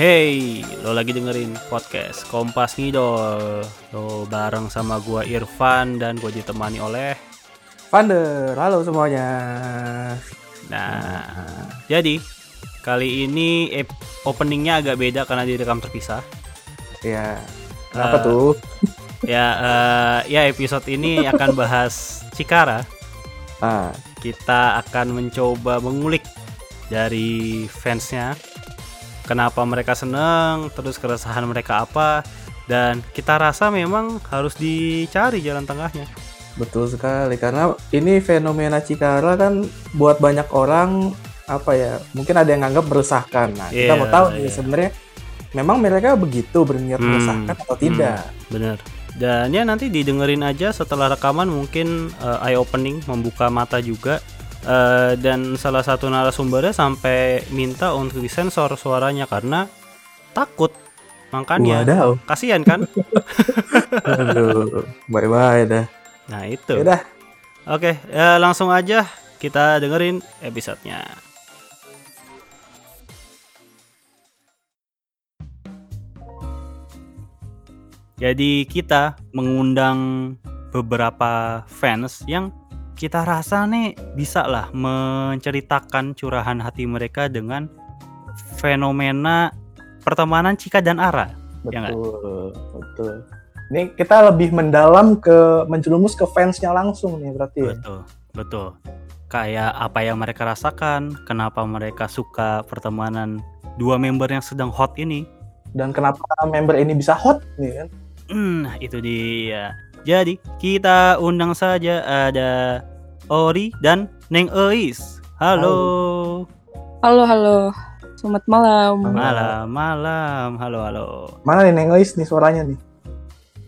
Hey, lo lagi dengerin podcast Kompas Ngidol. Lo bareng sama gua Irfan dan gua ditemani oleh Vander, halo semuanya. Nah, jadi kali ini openingnya agak beda karena direkam terpisah. Ya, apa Eh, tuh? Ya, eh, ya episode ini akan bahas Cikara. Ah, Kita akan mencoba mengulik dari fansnya, kenapa mereka seneng, terus keresahan mereka apa, dan kita rasa memang harus dicari jalan tengahnya. betul sekali karena ini fenomena Cikara kan buat banyak orang apa ya? Mungkin ada yang anggap meresahkan. Nah, kita Iya, mau tahu nih iya. sebenarnya memang mereka begitu berniat Hmm, meresahkan atau tidak. Bener. Dan ya nanti didengerin aja setelah rekaman mungkin eh, eye opening membuka mata juga. Eh, dan salah satu narasumbernya sampai minta untuk disensor suaranya karena takut. Makanya Wadaw. kasihan kan? Aduh, bye-bye dah. Nah itu. Ya udah, Oke, ya langsung aja kita dengerin episodenya. Jadi kita mengundang beberapa fans yang kita rasa nih bisa lah menceritakan curahan hati mereka dengan fenomena pertemanan Cika dan Ara. Ya betul, betul. Ini kita lebih mendalam ke menjerumus ke fansnya langsung nih berarti. ya? Betul, betul. Kayak apa yang mereka rasakan, kenapa mereka suka pertemanan dua member yang sedang hot ini. Dan kenapa member ini bisa hot nih kan? Hmm, Nah, itu dia. Jadi, kita undang saja ada Ori dan Neng Eis. Halo. Halo, halo. Selamat malam. Malam, malam. Halo, halo. Mana nih Neng Ois nih suaranya nih?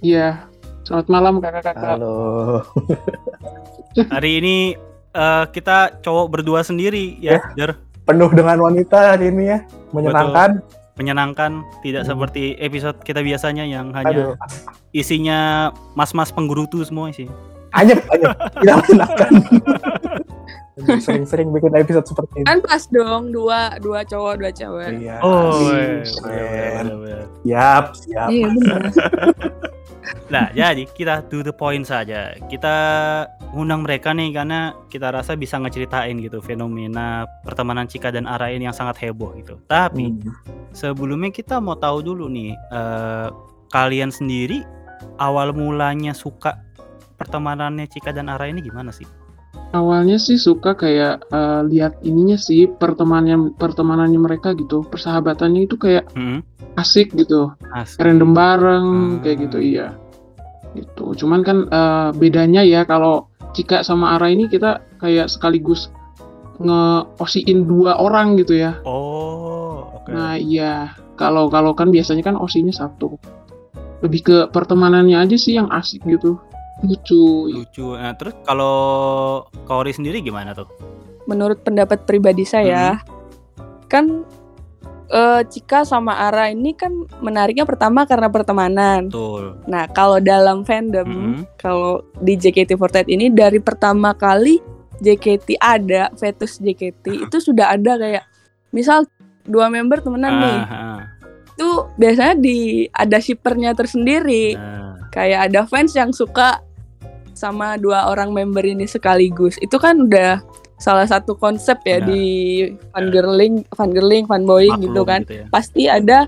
Iya, selamat malam kakak-kakak. Halo. Hari ini eh, kita cowok berdua sendiri ya, Der. Penuh dengan wanita hari ini ya. Menyenangkan. Menyenangkan, tidak Hmm. seperti episode kita biasanya yang hanya Aduh, isinya mas-mas penggerutu semua sih. Anyep, anyep. Tidak menyenangkan. Sering-sering bikin episode seperti ini. Kan pas dong dua dua cowok dua cewek. Iya. Oh, iya, benar, benar. Siap, siap. Iya. Nah, jadi kita to the point saja. Kita undang mereka nih karena kita rasa bisa ngeceritain gitu fenomena pertemanan Cika dan Ara ini yang sangat heboh gitu. Tapi Hmm. sebelumnya kita mau tahu dulu nih eh, kalian sendiri awal mulanya suka pertemanannya Cika dan Ara ini gimana sih? Awalnya sih suka kayak eh, lihat ininya sih pertemanannya pertemanannya mereka gitu, persahabatannya itu kayak Hmm, asik gitu, asik. random bareng Hmm. kayak gitu iya. Gitu. Cuman kan eh, bedanya ya kalau Cika sama Ara ini kita kayak sekaligus nge-osiin dua orang gitu ya. Oh, oke. Nah iya, kalau kalau kan biasanya kan osinya satu. Lebih ke pertemanannya aja sih yang asik gitu, lucu. Lucu. Nah, terus kalau Kori sendiri gimana tuh? Menurut pendapat pribadi saya, kan eh, Cika sama Ara ini kan menariknya pertama karena pertemanan. Betul. Nah, kalau dalam fandom, Mhm. kalau di JKT48 ini dari pertama kali JKT ada, Fetus JKT itu sudah ada kayak misal dua member temenan nih. Ah, ah. Itu biasanya di ada shippernya tersendiri. Nah, kayak ada fans yang suka sama dua orang member ini sekaligus. Itu kan udah salah satu konsep ya Benar. di fangirling, fangirling, fanboying maklum gitu kan. ya. Pasti ada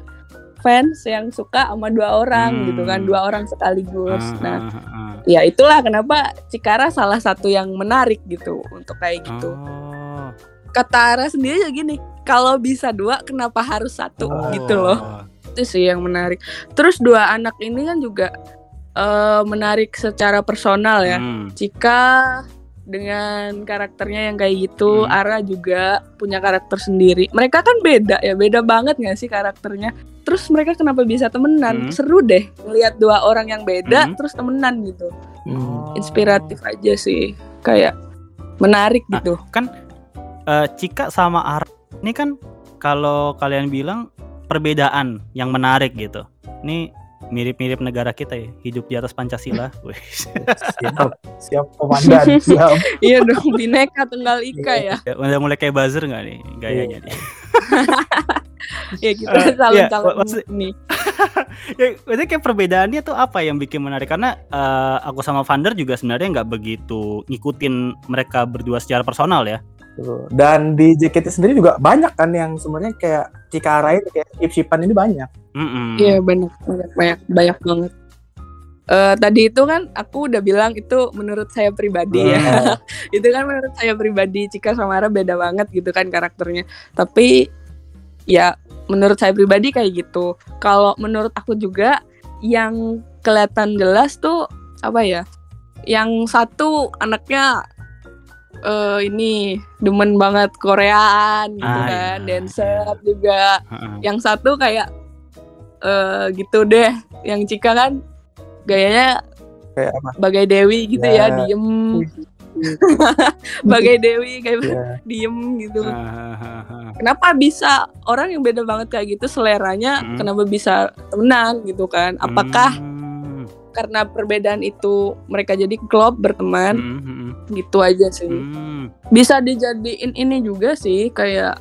fans yang suka sama dua orang Hmm. gitu kan, dua orang sekaligus. Ah, Nah, ah, ah. ya itulah kenapa Cikara salah satu yang menarik gitu untuk kayak gitu. Oh. Kata Ara sendiri juga gini, kalau bisa dua kenapa harus satu Oh. gitu loh. Itu sih yang menarik. Terus dua anak ini kan juga eh, menarik secara personal ya. Hmm. Cika dengan karakternya yang kayak gitu, Hmm. Ara juga punya karakter sendiri. Mereka kan beda ya, beda banget gak sih karakternya? Terus mereka kenapa bisa temenan? Hmm. Seru deh ngelihat dua orang yang beda Hmm. terus temenan gitu. Hmm. Inspiratif aja sih, kayak menarik Nah, gitu. Kan eh, Cika sama Ara ini kan kalau kalian bilang perbedaan yang menarik gitu. Ini mirip-mirip negara kita ya, hidup di atas Pancasila. Wih. Siap, siap komandan, siap. iya dong, bineka tunggal ika ya. Ya, Udah mulai kayak buzzer nggak nih gayanya nih? ya kita Eh, saling iya, maksud- nih. ya, berarti kayak perbedaannya tuh apa yang bikin menarik? Karena eh, aku sama Vander juga sebenarnya nggak begitu ngikutin mereka berdua secara personal ya. Tuh. Dan di JKT sendiri juga banyak kan yang sebenarnya kayak Cikara ini kayak skip-skipan ini banyak. Iya benar banyak banyak banyak banget. Eh tadi itu kan aku udah bilang itu menurut saya pribadi ya. Nah, itu kan menurut saya pribadi Cika sama Ara beda banget gitu kan karakternya. Tapi ya menurut saya pribadi kayak gitu. Kalau menurut aku juga yang kelihatan jelas tuh apa ya? Yang satu anaknya eh ini demen banget Koreaan gitu Ah, kan, iya, dancer juga. Heeh. Yang satu kayak eh gitu deh. Yang Cika kan gayanya kayak apa? bagai Dewi gitu Ya. ya, diem bagai Dewi kayak Ya. diem gitu. Ah, ah, ah. Kenapa bisa orang yang beda banget kayak gitu seleranya Hmm. kenapa bisa temenan gitu kan? Apakah Hmm, karena perbedaan itu mereka jadi klub berteman hmm, hmm, gitu aja sih. hmm. Bisa dijadiin ini juga sih kayak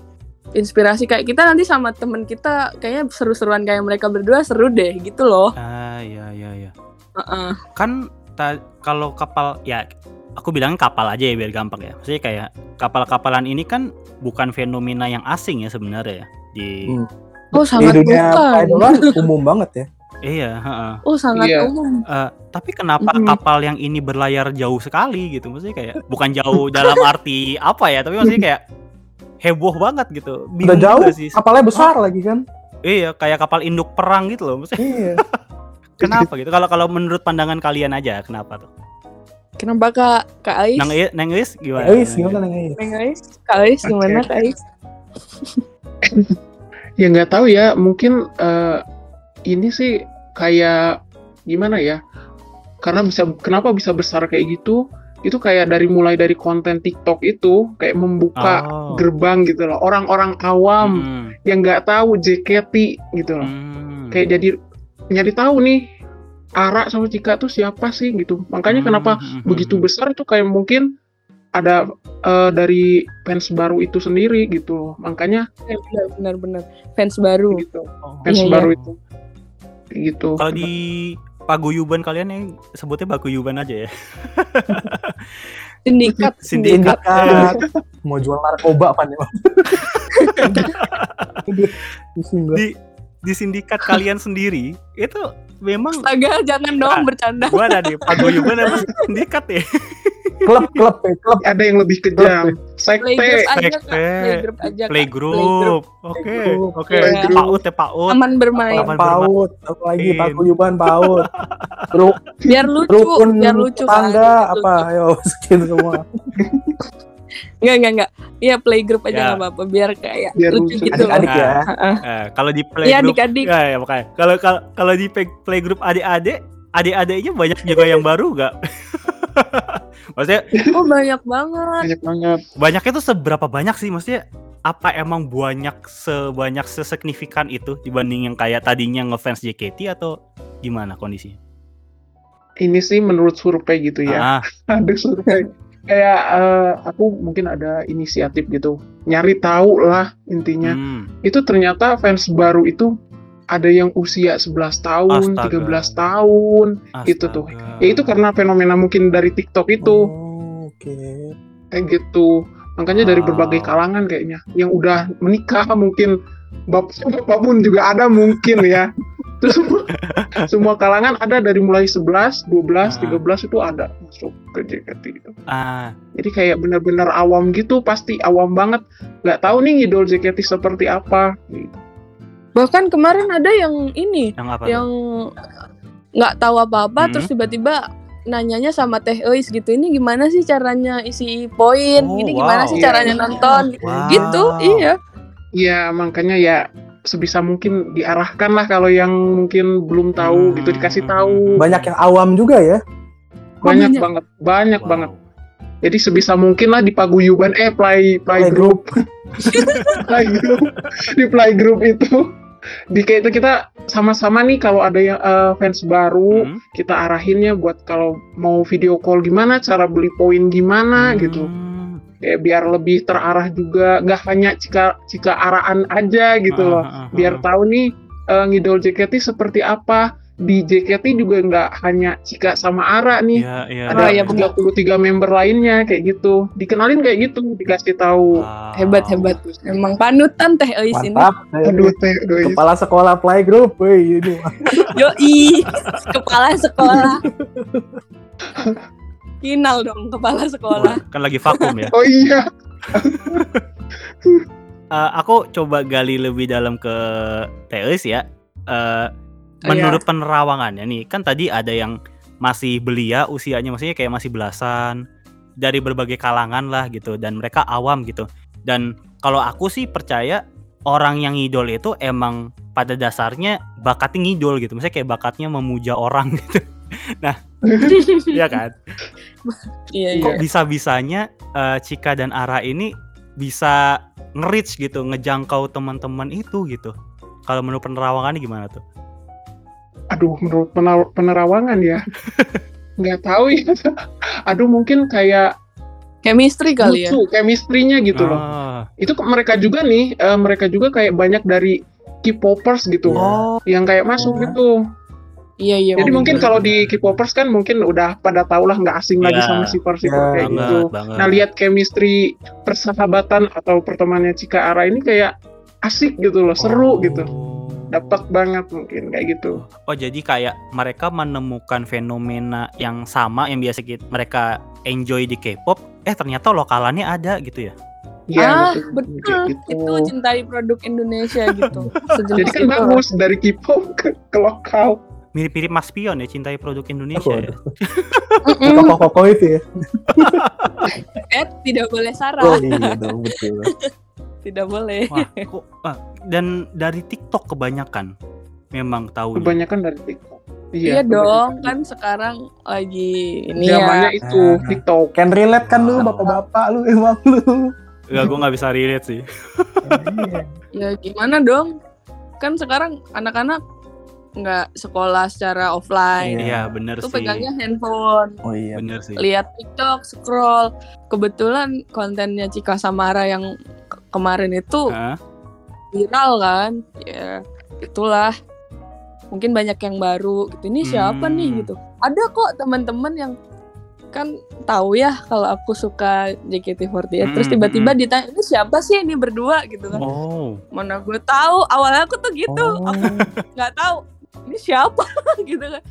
inspirasi kayak kita nanti sama temen kita kayaknya seru-seruan kayak mereka berdua seru deh gitu loh. Ah, ya, ya, ya. Heeh. Kan ta- kalau kapal ya aku bilang kapal aja ya biar gampang ya. Maksudnya kayak kapal-kapalan ini kan bukan fenomena yang asing ya sebenarnya ya di Hmm. Oh Di sangat dunia bukan. umum banget ya. Iya, heeh. Oh sangat Iya. umum. Eh, tapi kenapa Mhm. kapal yang ini berlayar jauh sekali gitu? Maksudnya kayak bukan jauh dalam arti apa ya, tapi maksudnya kayak heboh banget gitu. Udah Bingung jauh, sih. kapalnya besar lagi kan. Iya, kayak kapal induk perang gitu loh. Maksudnya Iya. kenapa gitu? Kalau kalau menurut pandangan kalian aja, kenapa tuh? Kenapa Kak Kak Ais? Nang I- Neng Is gimana? Eh, gimana nih? Neng Ais? Kak Ais gimana. Kak Ais? Ya nggak tahu ya, mungkin eh, ini sih kayak gimana ya? Karena bisa kenapa bisa besar kayak gitu? Itu kayak dari mulai dari konten TikTok itu kayak membuka Oh. gerbang gitu loh. Orang-orang awam Hmm, yang nggak tahu JKT gitu loh. hmm. Kayak jadi nyari tahu nih Ara sama Cika tuh siapa sih gitu. Makanya Hmm, kenapa hmm, begitu hmm. besar itu kayak mungkin ada eh, dari fans baru itu sendiri gitu loh. Makanya Ya, benar benar benar fans baru. gitu. Oh. Fans Iya, baru itu. Kayak gitu. Kalau di paguyuban kalian yang sebutnya paguyuban aja ya. Sindikat, Sindikat. Sindikat. Mau jual narkoba apa nih? Di di sindikat kalian sendiri itu memang Astaga, jangan dong Ah. bercanda. gua ada di paguyuban apa sindikat ya? Klub klub ya, klub ada yang lebih kejam. Sekte. Playgroup aja Kak, sekte, playgroup aja Kak. Playgroup. Oke, oke. Paut ya paut. Aman bermain. Aman paut apalagi bermain. paguyuban paut Ru- Biar lucu, rukun biar lucu kan. tangga Biar apa lucu. ayo sekian semua Enggak, enggak, enggak. Iya, playgroup aja Ya. enggak apa-apa biar kayak Biar lucu lucu. gitu. adik-adik ya Heeh. Eh, kalau di Iya, playgroup adik-adik. ya, ya makanya. Kalau kalau kalau di play- playgroup adik-adik, adik-adiknya banyak juga yang baru nggak? Maksudnya Oh, banyak banget. Banyak banget. banyaknya tuh seberapa banyak sih? Maksudnya apa emang banyak sebanyak sesignifikan itu dibanding yang kayak tadinya ngefans JKT atau gimana kondisinya? Ini sih menurut survei gitu ya. Ah, Ada survei. Kayak eh, aku mungkin ada inisiatif gitu. Nyari tahu lah intinya. hmm. Itu ternyata fans baru itu ada yang usia 11 tahun, Astaga. 13 tahun. Itu tuh. Astaga. Ya itu karena fenomena mungkin dari TikTok itu. Oh, oke kayak gitu makanya dari Ah. berbagai kalangan kayaknya yang udah menikah mungkin bapak bapak pun juga ada mungkin ya terus semua, semua kalangan ada dari mulai 11, 12, Ah. 13 itu ada masuk ke JKT itu Ah, jadi kayak benar-benar awam gitu pasti awam banget nggak tahu nih idol JKT seperti apa gitu. Bahkan kemarin ada yang ini, yang apa? yang nggak tahu apa-apa Hmm. terus tiba-tiba nanyanya sama Teh Eis gitu. Ini gimana sih caranya isi poin? Oh, ini gimana wow. sih Iya. caranya nonton? Wow. Gitu, iya. ya makanya ya sebisa mungkin diarahkan lah kalau yang mungkin belum tahu gitu dikasih tahu banyak yang awam juga ya banyak banyak. banget banyak Wow. banget Jadi sebisa mungkin lah di paguyuban eh play play group play group di play group itu di kayak itu kita sama-sama nih kalau ada yang eh, fans baru Hmm. kita arahinnya buat kalau mau video call gimana cara beli poin gimana gitu Hmm. kayak biar lebih terarah juga nggak hanya cika cika araan aja gitu loh Ah, ah, ah, biar ah. tahu nih eh, ngidol JKT seperti apa di JKT juga nggak hanya Cika sama Ara nih Iya, iya. Oh, ada iya, iya. 33 member lainnya kayak gitu dikenalin kayak gitu dikasih tahu Wow. Hebat hebat. Emang panutan teh Eis ini. Mantap. aduh teh aduh, Kepala sekolah playgroup, woi ini. Yoi, kepala sekolah. Kinal dong kepala sekolah. Kan lagi vakum ya. oh iya Eh, aku coba gali lebih dalam ke Teus ya. Eh, Menurut penerawangannya nih, kan tadi ada yang masih belia usianya maksudnya kayak masih belasan dari berbagai kalangan lah gitu dan mereka awam gitu. Dan kalau aku sih percaya orang yang ngidol itu emang pada dasarnya bakatnya ngidol gitu. Maksudnya kayak bakatnya memuja orang gitu. Iya kan? Iya iya. Kok bisa-bisanya eh, Cika dan Ara ini bisa nge-reach gitu, ngejangkau teman-teman itu gitu. Kalau menurut penerawangannya gimana tuh? Aduh menurut penerawangan ya nggak tahu ya aduh mungkin kayak Chemistry kali ya. lucu chemistry-nya gitu loh Ah. itu ke- mereka juga nih eh, mereka juga kayak banyak dari K-popers gitu Oh, yang kayak masuk Oh. gitu Iya iya. jadi mungkin kalau di K-popers kan mungkin udah pada tau lah nggak asing lagi Iya. sama sipar-sipar Iya, kayak banget, gitu banget. nah lihat chemistry persahabatan atau pertemanannya Cika Ara ini kayak asik gitu loh seru Oh. gitu dapat banget mungkin kayak gitu Oh, jadi kayak mereka menemukan fenomena yang sama yang biasa kita, mereka enjoy di K-pop, eh ternyata lokalannya ada gitu ya. Iya, ah betul, betul. gitu. Itu cintai produk Indonesia gitu. Sejenis jadi kan bagus dari K-pop ke, ke lokal Mirip-mirip Mas Pion ya, cintai produk Indonesia ya. Mm-mm. Kokoh-kokoh itu ya. Eh tidak boleh sarah. Oh iya dong, betul. Tidak boleh. Wah, kok ah, dan dari TikTok kebanyakan memang tahu. kebanyakan dari TikTok Iya, dong, kebanyakan. kan sekarang lagi ini ya. itu Ah. TikTok Can relate kan lu bapak-bapak lu emang lu. Enggak, gue nggak bisa relate sih. Iya. Ya gimana dong? Kan sekarang anak-anak nggak sekolah secara offline. Iya, bener Itu sih. pegangnya handphone. Oh iya. Bener sih. Lihat TikTok, scroll. Kebetulan kontennya Cika Samara yang kemarin itu Hah? viral kan. Ya, itulah. Mungkin banyak yang baru gitu. Ini siapa Hmm. nih gitu. Ada kok teman-teman yang kan tahu ya kalau aku suka JKT48 terus Hmm, tiba-tiba hmm. ditanya ini siapa sih ini berdua gitu kan Oh. mana gue tahu awalnya aku tuh gitu Oh. aku nggak tahu ini siapa gitu kan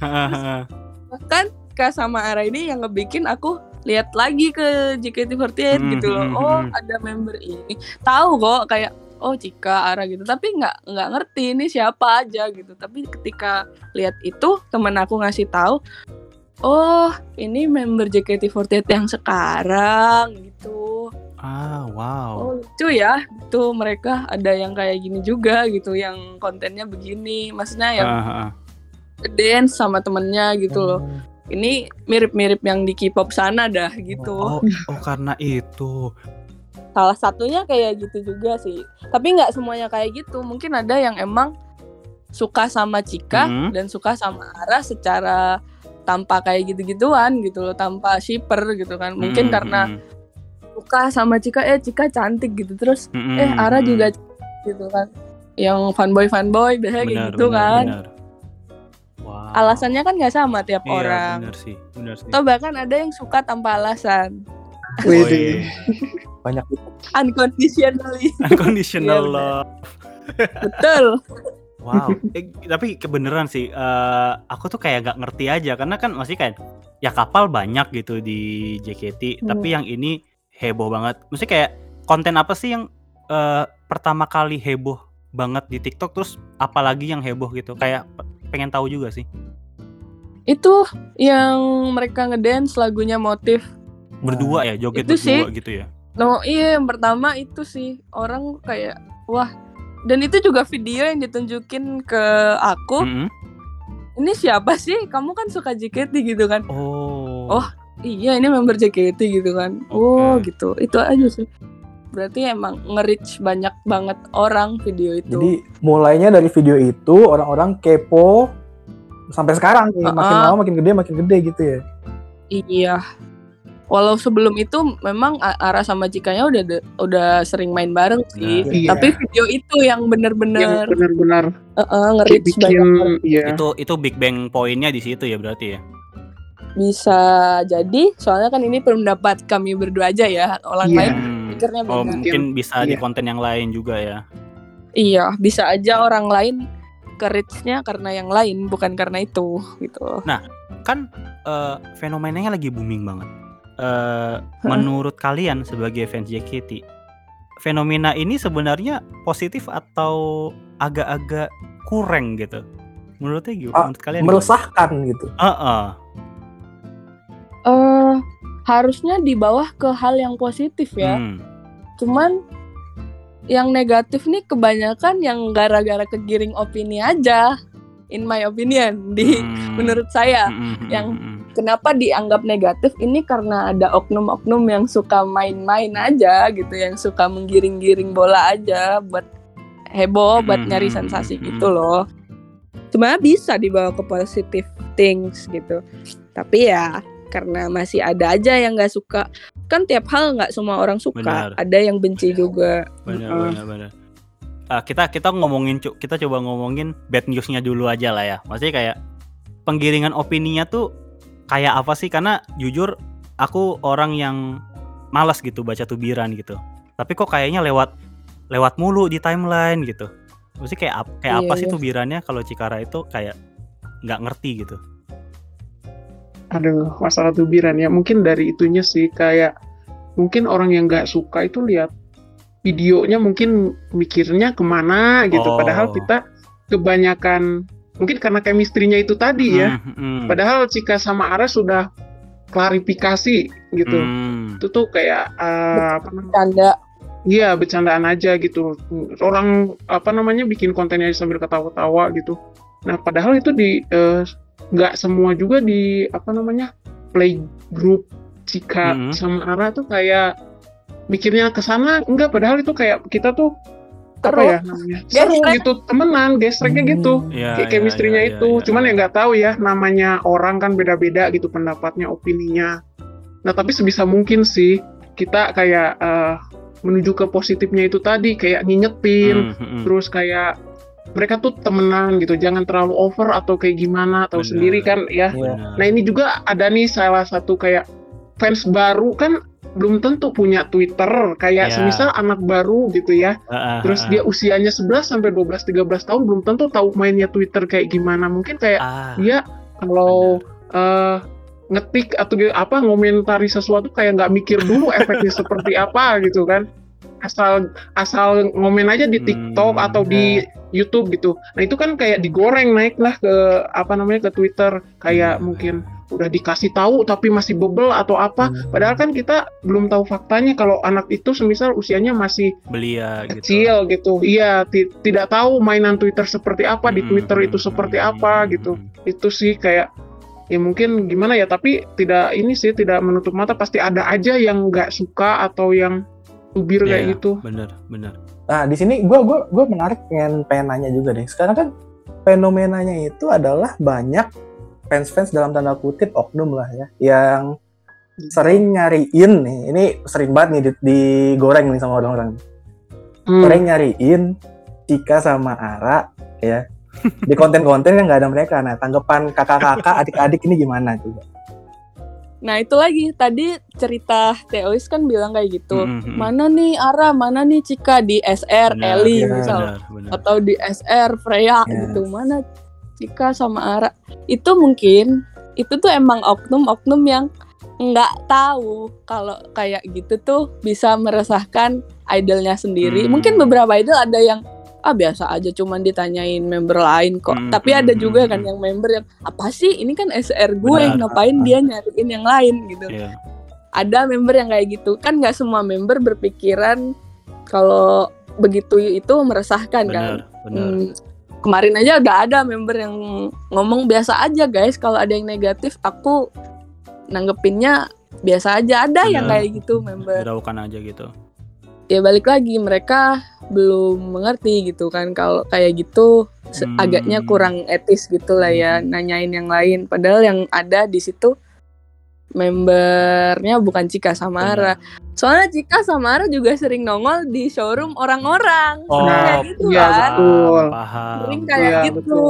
bahkan Kak sama Ara ini yang ngebikin aku lihat lagi ke JKT48 Hmm, gitu loh. hmm, oh hmm. ada member ini. Tahu kok kayak oh Cika Ara gitu. Tapi nggak nggak ngerti ini siapa aja gitu. Tapi ketika lihat itu temen aku ngasih tahu oh ini member JKT48 yang sekarang gitu. Ah, wow. oh lucu ya. Tuh mereka ada yang kayak gini juga gitu yang kontennya begini. Maksudnya yang Ah, ah, ah. dance sama temennya gitu loh ini mirip-mirip yang di K-pop sana dah gitu Oh, oh karena itu. salah satunya kayak gitu juga sih tapi nggak semuanya kayak gitu mungkin ada yang emang suka sama Cika Mhm. dan suka sama Ara secara tanpa kayak gitu-gituan gitu loh tanpa shipper gitu kan mungkin Hmm, karena hmm, suka sama Cika eh Cika cantik gitu terus hmm, eh hmm, Ara hmm. juga gitu kan yang fanboy fanboy biasanya kayak Benar, gitu benar, kan benar. Alasannya kan nggak sama tiap Iya, orang bener sih, bener sih. atau bahkan ada yang suka tanpa alasan Wih, Oh, iya. Banyak unconditionally Unconditional Iya, love. betul Wow. Eh, tapi kebenaran sih. eh, aku tuh kayak gak ngerti aja karena kan masih kayak ya kapal banyak gitu di JKT, Hmm. tapi yang ini heboh banget. Mesti kayak konten apa sih yang eh, pertama kali heboh banget di TikTok terus apalagi yang heboh gitu? Kayak pengen tahu juga sih. itu yang mereka ngedance lagunya motif Berdua ya, joget Itu sih. berdua gitu ya. no iya yang pertama itu sih orang kayak wah dan itu juga video yang ditunjukin ke aku Mm-mm. ini siapa sih kamu kan suka JKT gitu kan Oh. Oh, iya ini member JKT gitu kan oh Oke. gitu itu aja sih berarti emang nge-reach banyak banget orang video itu Jadi mulainya dari video itu orang-orang kepo sampai sekarang nih makin Uh-uh. lama makin gede makin gede gitu ya. iya walau sebelum itu memang Ara sama Cikanya udah de- udah sering main bareng sih Iya. tapi video itu yang yang bener-bener benar-benar uh, kayak nge-reach bikin banyak orang. ya Itu itu Big Bang poinnya di situ ya berarti ya. bisa jadi soalnya kan ini pendapat kami berdua aja ya orang Iya. lain Pikirnya Oh, beda mungkin bisa di Iya. konten yang lain juga ya. iya bisa aja orang lain ke reach-nya karena yang lain bukan karena itu gitu Kan eh, fenomenanya lagi booming banget. Eh, menurut kalian sebagai fans JKT, fenomena ini sebenarnya positif atau agak-agak kurang gitu? Menurutnya gimana? Ah, Menurut kalian? gimana? meresahkan gitu. Heeh. eh harusnya di bawah ke hal yang positif ya Hmm. cuman yang negatif nih kebanyakan yang gara-gara kegiring opini aja in my opinion di Hmm. menurut saya Hmm, hmm, yang- hmm, hmm. kenapa dianggap negatif ini karena ada oknum-oknum yang suka main-main aja gitu yang suka menggiring-giring bola aja buat heboh buat Hmm, nyari hmm, sensasi hmm, gitu loh cuma bisa dibawa ke positive things gitu tapi ya karena masih ada aja yang nggak suka. Kan tiap hal nggak semua orang suka. Benar. ada yang benci juga. Benar Heeh. benar benar. Ah, kita kita ngomongin kita coba ngomongin bad newsnya dulu aja lah ya. Maksudnya kayak penggiringan opininya tuh kayak apa sih? Karena jujur aku orang yang malas gitu baca tubiran gitu. Tapi kok kayaknya lewat lewat mulu di timeline gitu. Maksudnya kayak kayak Iya, apa sih iya. tubirannya? Kalau Cikara itu kayak nggak ngerti gitu aduh masalah tubiran ya. Mungkin dari itunya sih kayak mungkin orang yang nggak suka itu lihat videonya mungkin mikirnya ke mana gitu. Oh. padahal kita kebanyakan mungkin karena chemistry-nya itu tadi ya. Hmm, hmm, padahal Cika sama Ara sudah klarifikasi gitu. Hmm. itu tuh kayak eh, apa namanya? Iya bercandaan aja gitu. Orang apa namanya bikin kontennya sambil ketawa-tawa gitu. Nah padahal itu di eh, nggak semua juga di apa namanya play group Cika Mhm. sama Ara tuh kayak mikirnya ke sana enggak padahal itu kayak kita tuh apa ya namanya seru gitu temenan gesreknya gitu Iya, kayak iya, chemistry-nya iya, itu iya, cuman iya. ya nggak tahu ya namanya orang kan beda-beda gitu pendapatnya opininya nah tapi sebisa mungkin sih kita kayak eh, menuju ke positifnya itu tadi kayak ngingetin Hmm, hmm, hmm. terus kayak mereka tuh temenan gitu jangan terlalu over atau kayak gimana tahu Benar. sendiri kan ya Iya. Benar. nah ini juga ada nih salah satu kayak fans baru kan belum tentu punya Twitter kayak Iya. semisal anak baru gitu ya Ah, ah, terus ah, dia usianya 11 sampai 12 13 tahun belum tentu tahu mainnya Twitter kayak gimana mungkin kayak ah, dia kalau eh, ngetik atau apa ngomentari sesuatu kayak nggak mikir dulu efeknya seperti apa gitu kan asal asal ngomen aja di TikTok Hmm, atau di YouTube gitu nah itu kan kayak digoreng naik lah ke apa namanya ke Twitter kayak Benar, mungkin udah dikasih tahu tapi masih bebel atau apa Hmm. padahal kan kita belum tahu faktanya kalau anak itu semisal usianya masih belia gitu. kecil gitu. Iya, ti- tidak tahu mainan Twitter seperti apa di Hmm, Twitter itu hmm, seperti hmm, apa hmm, gitu. hmm. Itu sih kayak ya mungkin gimana ya, tapi tidak ini sih tidak menutup mata pasti ada aja yang nggak suka atau yang tubir kayak Iya, gitu. Bener, bener. Nah, di sini gue gua, gua menarik pengen, pengen nanya juga deh. Sekarang kan fenomenanya itu adalah banyak fans-fans dalam tanda kutip oknum lah ya, yang sering nyariin nih, ini sering banget nih di- digoreng nih sama orang-orang. Hmm. Sering nyariin Cika sama Ara ya di konten-konten yang nggak ada mereka. Nah, tanggapan kakak-kakak, adik-adik ini gimana coba? Nah itu lagi tadi cerita Teois kan bilang kayak gitu. Mm, mm, mm. Mana nih Ara, mana nih Cika di SR Benar, Eli misal Bener, bener. atau di SR Freya Ya. gitu. Mana Cika sama Ara. Itu mungkin itu tuh emang oknum-oknum yang nggak tahu kalau kayak gitu tuh bisa meresahkan idolnya sendiri. Hmm. Mungkin beberapa idol ada yang ah biasa aja cuman ditanyain member lain kok. Hmm, Tapi hmm, ada hmm, juga kan hmm. yang member yang apa sih ini kan SR gue Benar. ngapain dia nyariin yang lain gitu Iya. ada member yang kayak gitu kan nggak semua member berpikiran kalau begitu itu meresahkan kan Bener, bener. Hmm, kemarin aja udah ada member yang ngomong biasa aja guys kalau ada yang negatif aku nanggepinnya biasa aja ada yang Bener. kayak gitu member Hiraukan aja gitu. Ya balik lagi mereka belum mengerti gitu kan kalau kayak gitu Hmm. agaknya kurang etis gitu lah ya Hmm. nanyain yang lain padahal yang ada di situ membernya bukan Cika Samara. Soalnya Cika Samara juga sering nongol di showroom orang-orang. Oh, Kayak gitu iya, kan. betul. Paham. Sering kayak Iya, gitu.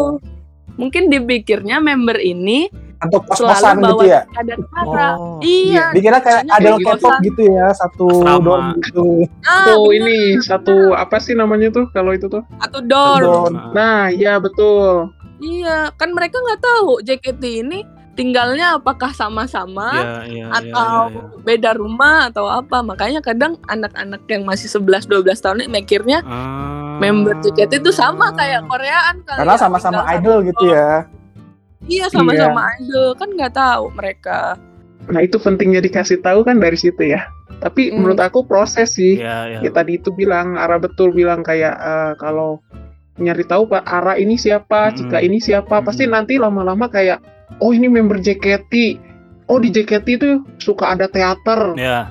Mungkin dipikirnya member ini Untuk selalu kos-kosan gitu ya. ada. Oh. Iya. Dikira kayak kayak K-pop gitu. gitu ya, satu Asrama. dom gitu. Ah, Tuh bener. ini satu apa sih namanya tuh kalau itu tuh? atau dorm. Dorm. Nah, iya betul. Iya, kan mereka nggak tahu JKT ini tinggalnya apakah sama-sama Iya, iya, atau iya, iya. beda rumah atau apa. Makanya kadang anak-anak yang masih 11 12 tahun ini mikirnya Ah. member JKT itu sama kayak Koreaan kali Karena ya, sama-sama idol satu gitu ya. Iya, sama-sama idol. Kan nggak tahu mereka. Nah, itu pentingnya dikasih tahu kan dari situ ya. Tapi Hmm. menurut aku proses sih. Iya, iya. Ya tadi itu bilang Ara betul bilang kayak eh, kalau nyari tahu Pak Ara ini siapa, Mm-mm. Cika ini siapa, pasti Mm-mm. nanti lama-lama kayak oh ini member JKT. Oh di JKT itu suka ada teater, Iya.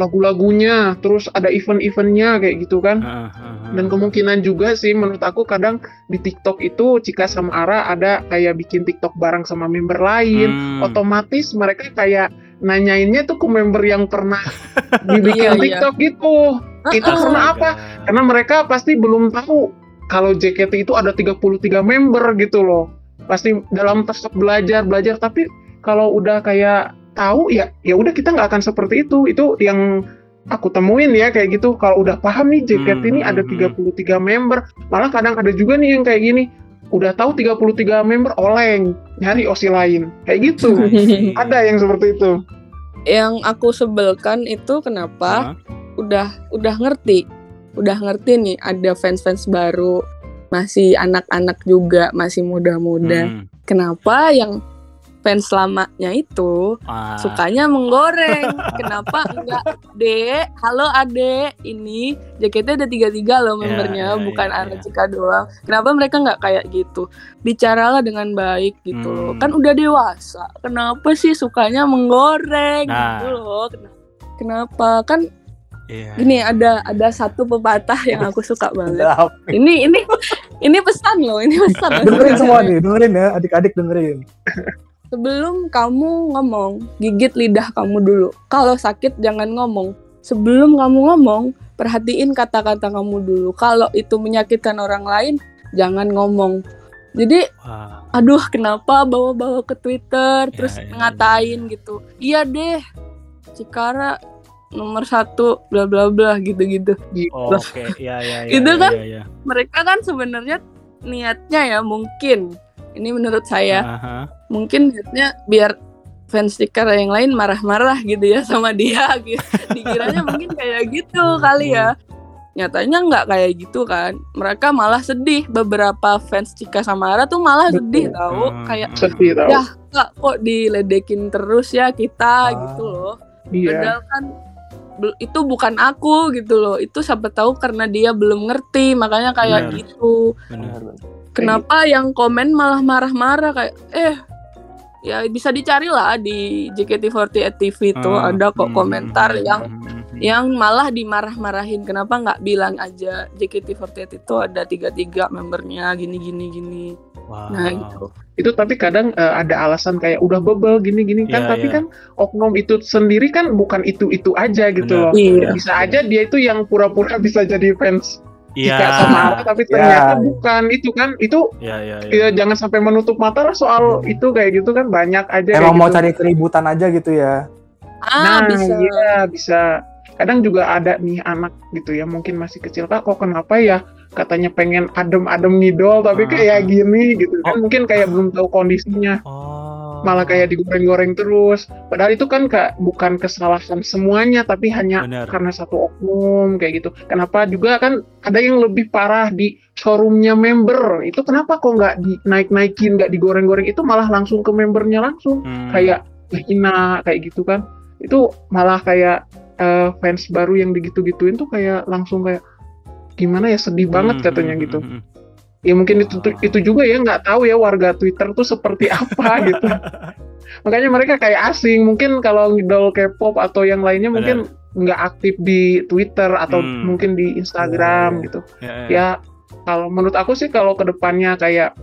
Lagu-lagunya, terus ada event-eventnya kayak gitu kan. Heeh, heeh. Dan kemungkinan juga sih menurut aku kadang di TikTok itu Cika sama Ara ada kayak bikin TikTok bareng sama member lain. Hmm. Otomatis mereka kayak nanyainnya tuh ke member yang pernah dibikin Iya, iya. TikTok gitu. Itu karena apa? Karena mereka pasti belum tahu kalau JKT itu ada 33 member gitu loh. Pasti dalam tahap belajar belajar tapi kalau udah kayak tahu ya ya udah kita nggak akan seperti itu. Itu yang aku temuin ya kayak gitu. Kalau udah paham nih JKT Hmm, ini ada hmm, 33 member, malah kadang ada juga nih yang kayak gini. Udah tahu 33 member oleng, nyari OSI lain. Kayak gitu. ada yang seperti itu. Yang aku sebelkan itu kenapa Hah? udah udah ngerti. Udah ngerti nih ada fans-fans baru, masih anak-anak juga, masih muda-muda. Hmm. Kenapa yang fans lamanya itu Ah. sukanya menggoreng. Kenapa enggak Dek, halo Ade, ini JKT ada tiga-tiga loh Ya, membernya, ya, bukan ya, Ana ya. Cika doang. Kenapa mereka nggak kayak gitu? Bicaralah dengan baik gitu loh. Hmm. Kan udah dewasa. Kenapa sih sukanya menggoreng Nah. gitu loh? Kenapa? Kenapa? Kan Iya. gini ada ada satu pepatah yang aku suka banget. Ini ini ini pesan loh, ini pesan. loh. dengerin semua nih, dengerin ya, adik-adik dengerin. Sebelum kamu ngomong, gigit lidah kamu dulu. Kalau sakit jangan ngomong. Sebelum kamu ngomong, perhatiin kata-kata kamu dulu. Kalau itu menyakitkan orang lain, jangan ngomong. Jadi, Wah. aduh kenapa bawa-bawa ke Twitter, Ya, terus ya, ngatain gitu. Iya deh, Cikara nomor satu, bla bla bla gitu-gitu. Oh, Oke, iya iya iya. Itu iya, kan iya, iya. Mereka kan sebenarnya niatnya ya mungkin, ini menurut saya, Aha. mungkin niatnya biar fans stiker yang lain marah-marah gitu ya sama dia gitu. Dikiranya mungkin kayak gitu kali ya. Nyatanya nggak kayak gitu kan. Mereka malah sedih. Beberapa fans Cika Samara tuh malah sedih Betul. tahu Hmm, kayak. Sedih tau. Ya. kak kok diledekin terus ya kita Ah. gitu loh. Iya. Padahal kan itu bukan aku gitu loh. Itu siapa tahu karena dia belum ngerti makanya kayak Benar. gitu. Benar. Kenapa yang komen malah marah-marah kayak eh ya bisa dicari lah di JKT48 TV itu Ah, ada kok hmm, komentar hmm, yang hmm, hmm, hmm. yang malah dimarah-marahin kenapa nggak bilang aja JKT48 itu ada tiga-tiga membernya gini gini gini Wow. nah gitu itu tapi kadang eh, ada alasan kayak udah bebel gini-gini kan Iya, tapi iya. kan oknum itu sendiri kan bukan itu itu aja gitu Benar. loh Iya. bisa aja dia itu yang pura-pura bisa jadi fans Iya. Sama Ara tapi Ya. ternyata bukan itu kan itu Iya iya iya. ya, jangan sampai menutup mata lah soal Hmm. itu kayak gitu kan banyak aja Emang mau gitu. cari keributan aja gitu ya. ah nah bisa iya bisa kadang juga ada nih anak gitu ya mungkin masih kecil kak kok kenapa ya katanya pengen adem-adem ngidol tapi Ah. kayak gini gitu kan Oh. mungkin kayak belum tahu kondisinya Oh. Malah kayak digoreng-goreng terus. Padahal itu kan kak bukan kesalahan semuanya, tapi hanya Benar. karena satu oknum kayak gitu. Kenapa juga kan ada yang lebih parah di showroomnya member. Itu kenapa kok nggak dinaik-naikin, nggak digoreng-goreng? Itu malah langsung ke membernya langsung, Hmm. kayak hina kayak gitu kan. Itu malah kayak eh, fans baru yang digitu-gituin tuh kayak langsung kayak gimana ya sedih banget Hmm, katanya hmm, gitu. Ya mungkin itu itu juga ya nggak tahu ya warga Twitter tuh seperti apa gitu. Makanya mereka kayak asing. Mungkin kalau ngidol K-pop atau yang lainnya mungkin nggak aktif di Twitter atau Hmm. mungkin di Instagram Hmm. gitu. Ya, ya. Ya kalau menurut aku sih kalau ke depannya kayak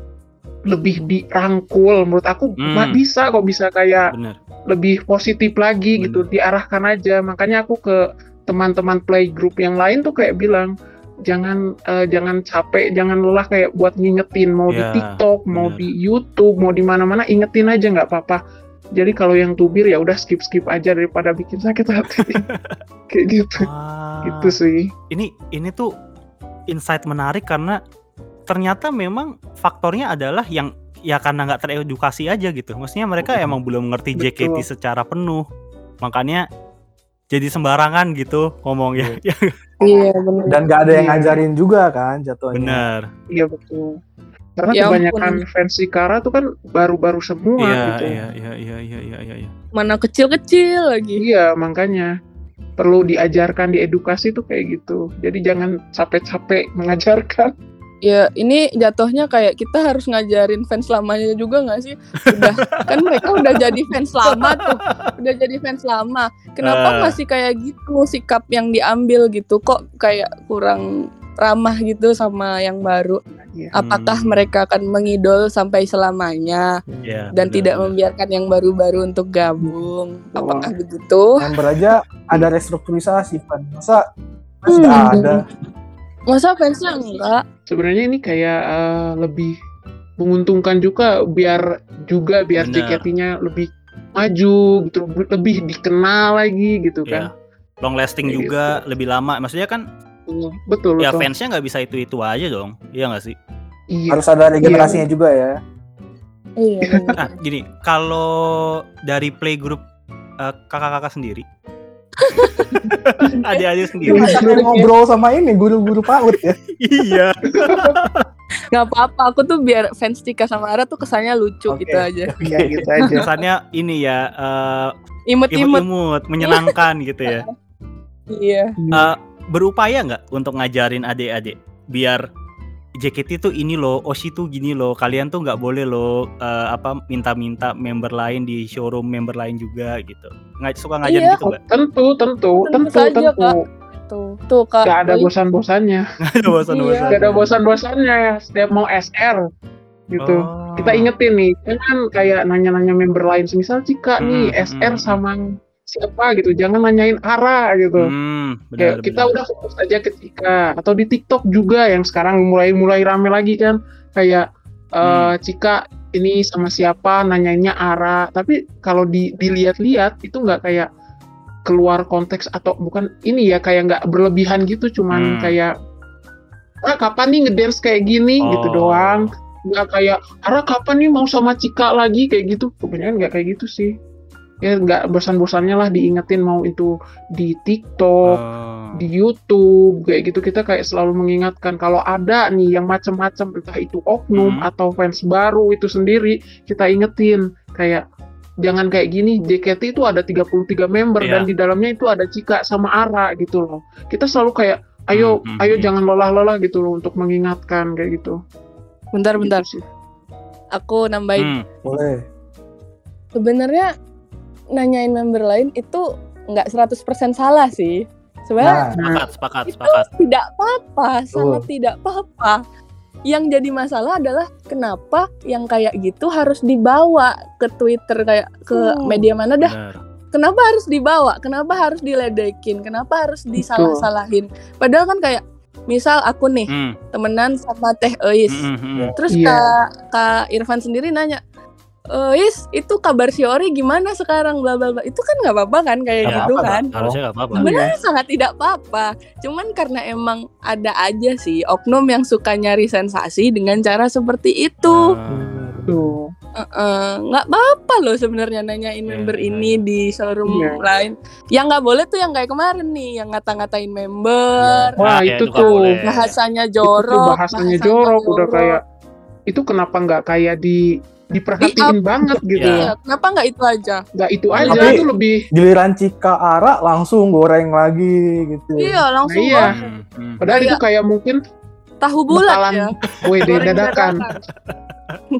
lebih dirangkul, menurut aku Hmm. bisa kok bisa kayak Benar. lebih positif lagi gitu diarahkan aja makanya aku ke teman-teman playgroup yang lain tuh kayak bilang jangan eh, jangan capek jangan lelah kayak buat ngingetin mau Ya, di TikTok mau bener. di YouTube mau di mana-mana ingetin aja nggak apa-apa jadi kalau yang tubir ya udah skip skip aja daripada bikin sakit hati kayak gitu Wah. gitu sih ini ini tuh insight menarik karena ternyata memang faktornya adalah yang ya karena nggak teredukasi aja gitu. Maksudnya mereka emang belum mengerti Betul. JKT secara penuh. Makanya jadi sembarangan gitu ngomong ya. Ya, Iya benar. Dan gak ada yang Iya. ngajarin juga kan jatuhnya. benar. iya betul karena Ya kebanyakan ampun. fans Sikara tuh kan baru-baru semua Iya, gitu iya, iya, iya, iya, iya, iya, iya. Mana kecil-kecil lagi. Iya, makanya perlu diajarkan diedukasi tuh kayak gitu. Jadi jangan capek-capek mengajarkan. Ya ini jatuhnya kayak kita harus ngajarin fans lamanya juga nggak sih? Udah kan mereka udah jadi fans lama tuh, udah jadi fans lama. Kenapa Eh. masih kayak gitu sikap yang diambil gitu? Kok kayak kurang ramah gitu sama yang baru? Iya. Apakah Hmm. mereka akan mengidol sampai selamanya Iya, dan benar, tidak membiarkan yang baru-baru untuk gabung? Wah. Apakah begitu? Member aja ada restrukturisasi kan. Masa fans Hmm. ada? Masa fansnya enggak? Sebenarnya ini kayak eh, lebih menguntungkan juga biar juga biar. JKT-nya lebih maju gitu, lebih dikenal lagi gitu Iya. kan. Long lasting Kayak juga lebih lama. Maksudnya kan Iya, Betul, ya betul. fansnya nggak bisa itu-itu aja dong. Iya nggak sih? Iya. Harus ada regenerasinya juga ya. Iya. Nah, gini, kalau dari playgroup eh, kakak-kakak sendiri, adik-adik sendiri, Ini sering ngobrol sama ini guru-guru PAUD ya. iya. Nggak apa-apa, aku tuh biar fans Tika sama Ara tuh kesannya lucu Oke. gitu aja. Iya, gitu aja. Kesannya ini ya eh, Imut-imut. imut-imut, menyenangkan gitu ya. Iya. Eh, berupaya nggak untuk ngajarin adik-adik biar JKT tuh ini loh, Oshi tuh gini loh, kalian tuh nggak boleh loh eh, apa minta-minta member lain di showroom member lain juga gitu. Nggak suka ngajarin Iya. gitu nggak? Tentu, tentu, Tentu tentu, saja, tentu. Kak. Tuh, tuh Kak. Gak ada Boy. bosan-bosannya. Nggak ada bosan-bosan. Iya. Gak ada bosan-bosannya setiap mau SR gitu. Oh. kita ingetin nih jangan kayak nanya-nanya member lain misal Cika nih Hmm, SR hmm, sama siapa gitu jangan nanyain Ara gitu. Hmm, Kayak benar, kita benar. udah fokus aja ke Cika atau di TikTok juga yang sekarang mulai mulai rame lagi kan. Kayak Hmm. Cika ini sama siapa nanyainnya Ara. Tapi kalau di, dilihat-lihat itu nggak kayak keluar konteks atau bukan ini ya kayak nggak berlebihan gitu. Cuman Hmm. kayak ah kapan nih ngedance kayak gini? gitu Oh. doang. Nggak kayak Ara kapan nih mau sama Cika lagi? kayak gitu. Kebanyakan nggak kayak gitu sih ya nggak bosan-bosannya lah diingetin mau itu di TikTok Oh. di YouTube kayak gitu kita kayak selalu mengingatkan kalau ada nih yang macam-macam entah itu oknum Hmm. atau fans baru itu sendiri kita ingetin kayak jangan kayak gini JKT itu ada 33 member Iya. dan di dalamnya itu ada Cika sama Ara gitu loh kita selalu kayak ayo Hmm, hmm, ayo hmm. jangan lelah-lelah gitu loh untuk mengingatkan kayak gitu Bentar, bentar. Gitu sih. Aku nambahin. Hmm, Boleh. Sebenarnya nanyain member lain itu nggak 100% salah sih. Sebenarnya Nah, sepakat, sepakat, itu sepakat. tidak apa-apa, sangat Betul. tidak apa-apa. Yang jadi masalah adalah kenapa yang kayak gitu harus dibawa ke Twitter kayak ke Hmm. media mana dah? Benar. Kenapa harus dibawa? Kenapa harus diledekin? Kenapa harus disalah-salahin? Padahal kan kayak misal aku nih Hmm, temenan sama Teh Eis. hmm, hmm, hmm. Terus Iya. Kak, Kak Irfan sendiri nanya, Eis itu kabar si Ori gimana sekarang bla bla bla. Itu kan nggak apa-apa kan kayak Nggak gitu apa-apa, kan. Harusnya nggak apa-apa. Sebenarnya sangat tidak apa-apa. Cuman karena emang ada aja sih oknum yang suka nyari sensasi dengan cara seperti itu. Ah, Tuh. Heeh, nggak apa-apa loh sebenarnya nanyain Iya, member iya, ini di showroom Iya. lain. Yang nggak boleh tuh yang kayak kemarin nih, yang ngata-ngatain member, Wah, Ah, ya, itu itu tuh. bahasanya Itu tuh jorok, bahasanya jorok udah kayak itu kenapa nggak kayak di diperhatiin banget gitu Iya. Iya, kenapa nggak itu aja? nggak itu aja Tapi- itu lebih giliran Cika Ara langsung goreng lagi gitu. Iya, langsung Nah, iya. Hmm, padahal Kayak- itu kayak mungkin tahu bulat ya. WD dadakan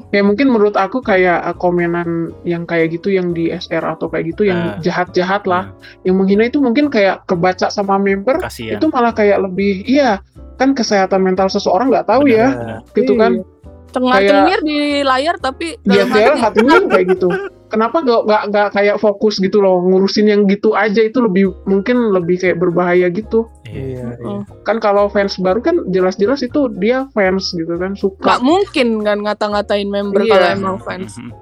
kayak mungkin menurut aku kayak uh, komenan yang kayak gitu yang di SR atau kayak gitu yang Ah. jahat-jahat lah yang menghina itu mungkin kayak kebaca sama member Kasihan. itu malah kayak lebih iya kan kesehatan mental seseorang nggak tahu ya Benar, gitu kan Iya. Tengah-tengir di layar tapi dalam dia dia hati hatinya kayak gitu kenapa gak, gak, gak kayak fokus gitu loh ngurusin yang gitu aja itu lebih mungkin lebih kayak berbahaya gitu Iya. Iya, iya. kan kalau fans baru kan jelas-jelas itu dia fans gitu kan Gak suka mungkin kan ngata-ngatain member Iya. kalau emang fans. Mhm.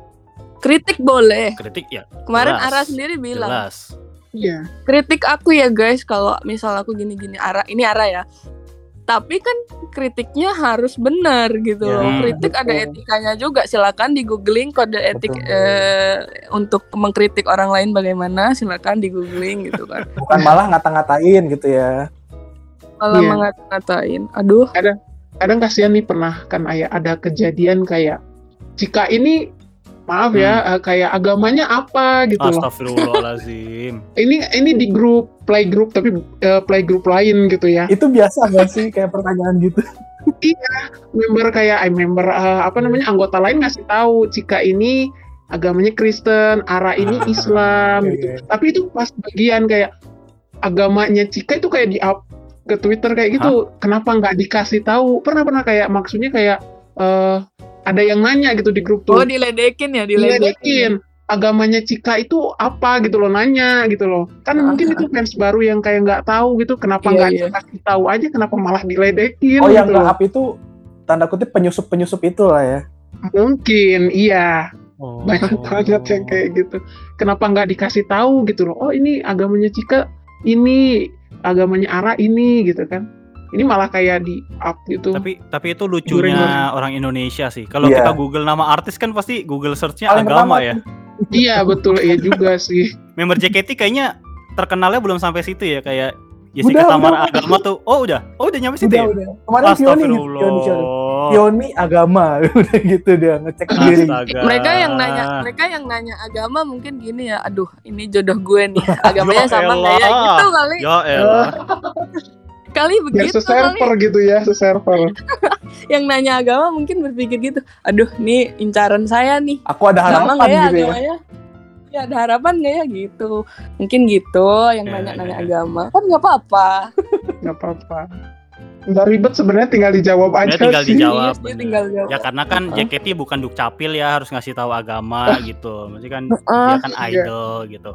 Kritik boleh. Kritik ya Kemarin Jelas. Ara sendiri bilang, jelas. iya kritik aku ya guys kalau misal aku gini-gini Ara, ini Ara ya. Tapi kan kritiknya harus benar gitu Ya, loh. Kritik ada betul. etikanya juga. Silakan di googling kode etik Betul. eh, untuk mengkritik orang lain bagaimana. Silakan di googling gitu kan. Bukan malah ngata-ngatain gitu ya. Kalau Iya. mengata-ngatain, aduh, kadang kasihan nih pernah kan kayak ada kejadian kayak jika ini maaf ya eh, kayak agamanya apa gitu loh Astagfirullahalazim. ini ini di grup play group tapi eh, play group lain gitu ya Itu biasa gak sih kayak pertanyaan gitu? member kayak eh, member eh, apa namanya anggota lain ngasih tahu jika ini agamanya Kristen, arah ini Ah, Islam iya, gitu. iya. Tapi itu pas bagian kayak agamanya Cika itu kayak di up ke Twitter kayak gitu. Kenapa nggak dikasih tahu? Pernah pernah kayak maksudnya kayak eh ada yang nanya gitu di grup tuh. oh diledekin ya, diledekin. Diledekin. Agamanya Cika itu apa gitu loh nanya gitu loh. Kan Ah, mungkin itu fans baru yang kayak nggak tahu gitu. Kenapa Iya, nggak iya. dikasih tahu aja? Kenapa malah diledekin? Oh yang gitu loh. nge-up itu tanda kutip penyusup-penyusup itu lah ya. Mungkin iya. Oh. banyak banget yang kayak gitu kenapa nggak dikasih tahu gitu loh oh ini agamanya Cika ini agamanya Ara ini gitu kan ini malah kayak di up gitu Tapi tapi itu lucunya orang Indonesia sih. Kalau Iya. kita Google nama artis kan pasti Google search-nya Paling agama pertama ya. iya betul iya juga sih Member JKT kayaknya terkenalnya belum sampai situ ya kayak Jessica udah, Tamara udah. agama tuh. Oh udah, oh udah nyampe situ Udah ya. udah. Kemarin. Astagfirullah. Fioni agama udah gitu dia ngecek. Astaga. mereka yang nanya mereka yang nanya agama mungkin gini ya aduh ini jodoh gue nih agamanya Ya sama nggak ya gitu kali Ya elah. kali biar begitu kali seserver gitu ya seserver yang nanya agama mungkin berpikir gitu aduh nih incaran saya nih Aku ada sama harapan nggak ya gitu ya. agamanya ya ada harapan nggak ya gitu mungkin gitu yang Ya, nanya-nanya ya, ya. agama kan nggak apa-apa nggak apa-apa nggak ribet sebenarnya tinggal dijawab aja tinggal sih dijawab. Iya, bener. tinggal jawab Ya karena kan. JKT bukan dukcapil ya harus ngasih tahu agama gitu. Maksudnya kan Heeh. dia kan Iya. idol gitu.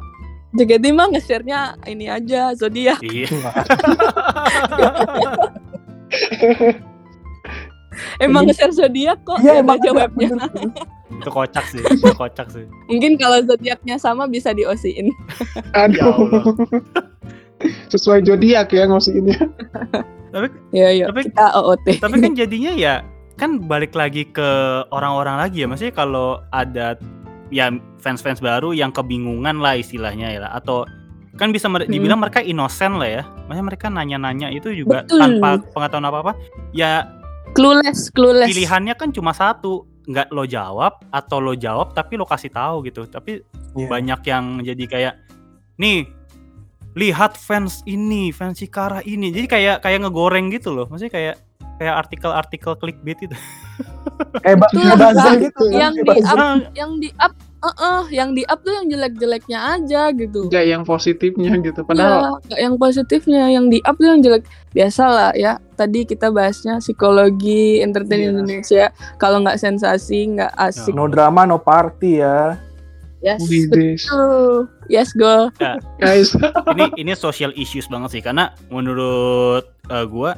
JKT mah nge-share-nya ini aja zodiak Iya. emang nge-share zodiak kok Iya emang ada, jawabnya itu kocak sih, itu kocak sih. mungkin kalau zodiaknya sama bisa diosiin Ya aduh Allah. sesuai zodiak ya ngosiinnya ya ya Tapi- kita OOT Tapi kan jadinya ya kan balik lagi ke orang-orang lagi ya. Maksudnya kalau ada ya fans-fans baru yang kebingungan lah istilahnya ya lah. atau kan bisa mer- Hmm. dibilang mereka inosen lah ya. Maksudnya mereka nanya-nanya itu juga Betul. tanpa pengetahuan apa-apa. Ya clueless clueless pilihannya kan cuma satu nggak lo jawab atau lo jawab tapi lo kasih tahu gitu tapi Iya. banyak yang jadi kayak nih lihat fans ini fans Cikara ini jadi kayak kayak ngegoreng gitu loh maksudnya kayak kayak artikel-artikel clickbait itu Kayak ba- buzzer Kak. gitu. yang di up yang di up eh yang di up tuh yang jelek-jeleknya aja gitu. Nggak yang positifnya gitu padahal Iya, nggak yang positifnya yang di up tuh yang jelek. Biasa lah ya tadi kita bahasnya psikologi entertain Iya. Indonesia. Kalau nggak sensasi nggak asik. No drama, no party ya. yes Widis. betul. Yes go. Guys. Ini ini social issues banget sih karena menurut eh, gua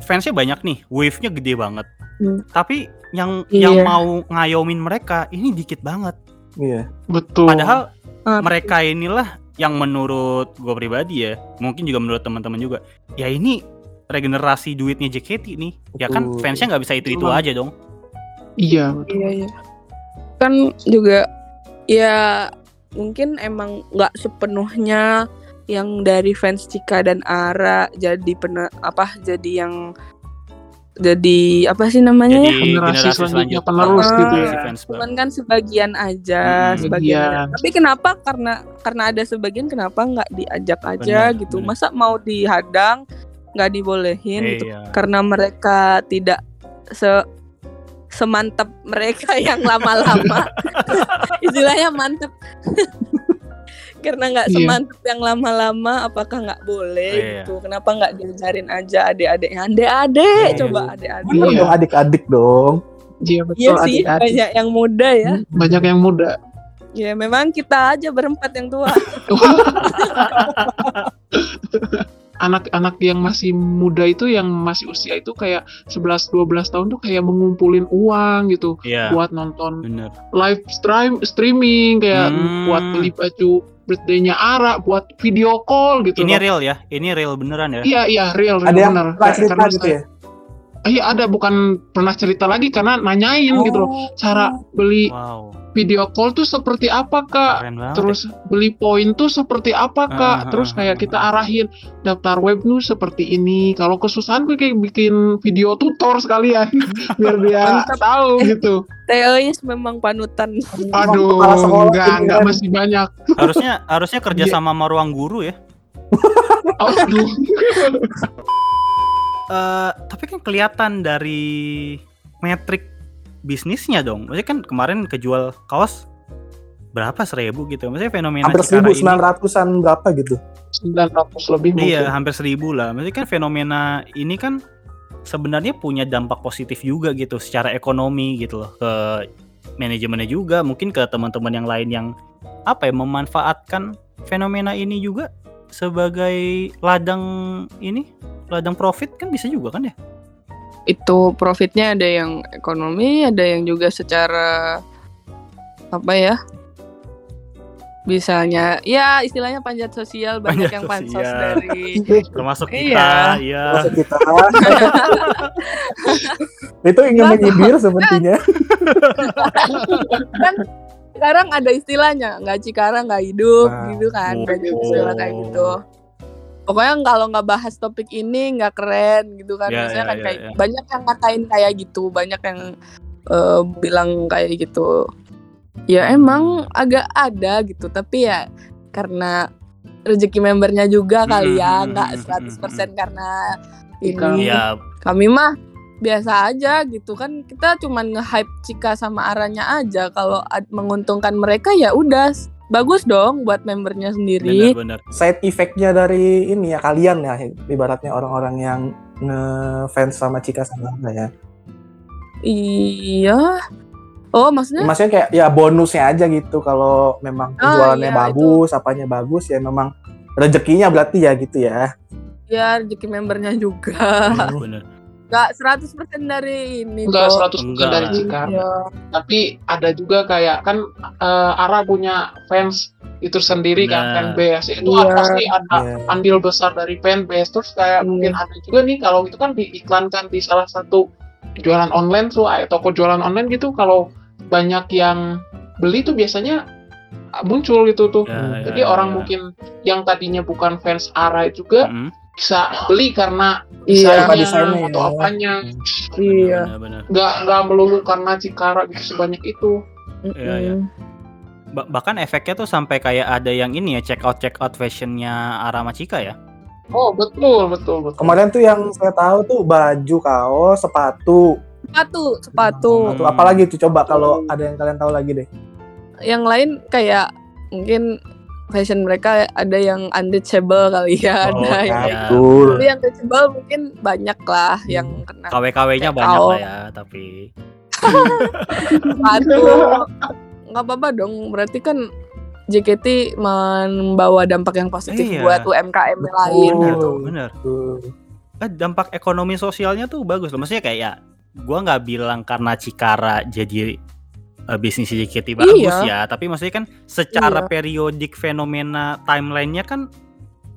fansnya banyak nih. Wave-nya gede banget Hmm. tapi yang Iya. yang mau ngayomin mereka ini dikit banget Iya. betul Padahal Ah. mereka inilah yang menurut gue pribadi ya, mungkin juga menurut teman-teman juga. Ya ini regenerasi duitnya JKT nih. Ya kan Betul. fansnya nggak bisa itu-itu Betul. aja dong. iya betul. iya iya kan juga ya mungkin emang nggak sepenuhnya yang dari fans Cika dan Ara jadi pernah apa jadi yang jadi apa sih namanya ya? Generasi generasi selanjutnya penerus Ah. gitu ya. cuman kan sebagian aja Hmm, sebagian aja. tapi kenapa karena karena ada sebagian kenapa nggak diajak aja Benar, gitu benar. masa mau dihadang nggak dibolehin gitu Iya. karena mereka tidak se semantap mereka yang lama-lama istilahnya mantep karena nggak Iya. semantep yang lama-lama apakah nggak boleh Iya. gitu kenapa nggak diajarin aja adik-adiknya adik-adik Iya. coba adik-adik Iya. dong adik-adik dong. Iya betul iya sih adik-adik. banyak yang muda ya banyak yang muda Ya memang kita aja berempat yang tua. anak-anak yang masih muda itu yang masih usia itu kayak 11-12 tahun tuh kayak mengumpulin uang gitu Iya. buat nonton Bener. live stream streaming kayak Hmm. buat beli baju birthday-nya Ara buat video call gitu Ini loh. real ya? Ini real beneran ya? Iya iya real, real Ada yang bener. Kayak- cerita karena gitu saya- ya? Iya ada bukan pernah cerita lagi karena nanyain gitu loh cara beli Wow. Video call tuh seperti apa kak terus beli poin tuh seperti apa kak Ah, terus ah, kayak ah, kita arahin daftar web tuh seperti ini kalau kesusahan gue kayak bikin video tutor sekalian biar dia tahu gitu Teois memang panutan. aduh enggak enggak kan. masih banyak ya. Harusnya harusnya kerja Iya. sama sama ruang guru ya. aduh Eh, tapi kan kelihatan dari metrik bisnisnya dong. Maksudnya kan kemarin kejual kaos berapa seribu gitu. Maksudnya fenomena Hampir seribu ini- sembilan ratusan berapa gitu? 900 lebih mungkin Iya, hampir seribu lah. Maksudnya kan fenomena ini kan sebenarnya punya dampak positif juga gitu secara ekonomi gitu loh ke manajemennya juga, mungkin ke teman-teman yang lain yang apa ya memanfaatkan fenomena ini juga sebagai ladang ini, ladang profit kan bisa juga kan ya? Itu profitnya ada yang ekonomi, ada yang juga secara apa ya? Bisanya ya istilahnya panjat sosial banyak Panjat yang pansos sosial. dari Termasuk Iya. kita, iya. Maksud kita. itu ingin menyindir sepertinya. kan sekarang ada istilahnya nggak cikara nggak hidup Nah. gitu kan Oh. banyak istilah kayak gitu pokoknya kalau nggak bahas topik ini nggak keren gitu kan. Maksudnya ya, kan ya, kayak ya. banyak yang ngatain kayak gitu banyak yang eh, bilang kayak gitu. Ya emang agak ada gitu tapi ya karena rezeki membernya juga kali ya nggak hmm, 100% karena ini. Iya, kami mah biasa aja gitu kan. Kita cuman nge-hype Cika sama Aranya aja. Kalau ad- menguntungkan mereka ya udah bagus dong buat membernya sendiri benar-benar. Side effect-nya dari ini ya kalian ya ibaratnya orang-orang yang ngefans sama Cika sama ya. iya oh maksudnya Maksudnya kayak ya bonusnya aja gitu kalau memang Ah, penjualannya iya, bagus, apanya bagus ya memang rezekinya berarti ya gitu ya. ya rezeki membernya juga Benar. Nggak 100% dari ini enggak kok 100% Enggak. dari Cikar Iya. tapi ada juga kayak kan eh, Ara punya fans itu sendiri kan Nah. fanbase itu Iya. pasti ada Iya. andil besar dari fanbase terus kayak Iya. mungkin ada juga nih kalau itu kan diiklankan di salah satu jualan online tuh kayak toko jualan online gitu kalau banyak yang beli tuh biasanya muncul gitu tuh Ya, jadi ya, orang ya. mungkin yang tadinya bukan fans Ara juga Mm. Bisa beli karena Iya. Desainnya desainnya atau ya. apanya Iya. Nggak nggak melulu karena Cikara gitu sebanyak itu Iya, iya. Ba- bahkan efeknya tuh sampai kayak ada yang ini ya check out check out fashionnya Arama Cika ya. oh betul betul betul Kemarin tuh yang saya tahu tuh baju, kaos, sepatu. sepatu sepatu Atau apalagi tuh coba kalau ada yang kalian tahu lagi deh. yang lain kayak mungkin fashion mereka ada yang untouchable kali ya Oh, ada iya. yang Betul. tapi yang touchable mungkin banyak lah yang kena KW-KW-nya banyak out. lah ya, tapi sepatu nggak apa-apa dong berarti kan JKT membawa dampak yang positif Iya. buat UMKM lain Betul. gitu. bener. Tuh. Eh, dampak ekonomi sosialnya tuh bagus loh. Maksudnya kayak ya, gua nggak bilang karena Cikara jadi eh, bisnis JKT bagus Iya. ya, tapi maksudnya kan secara Iya. periodik fenomena timelinenya kan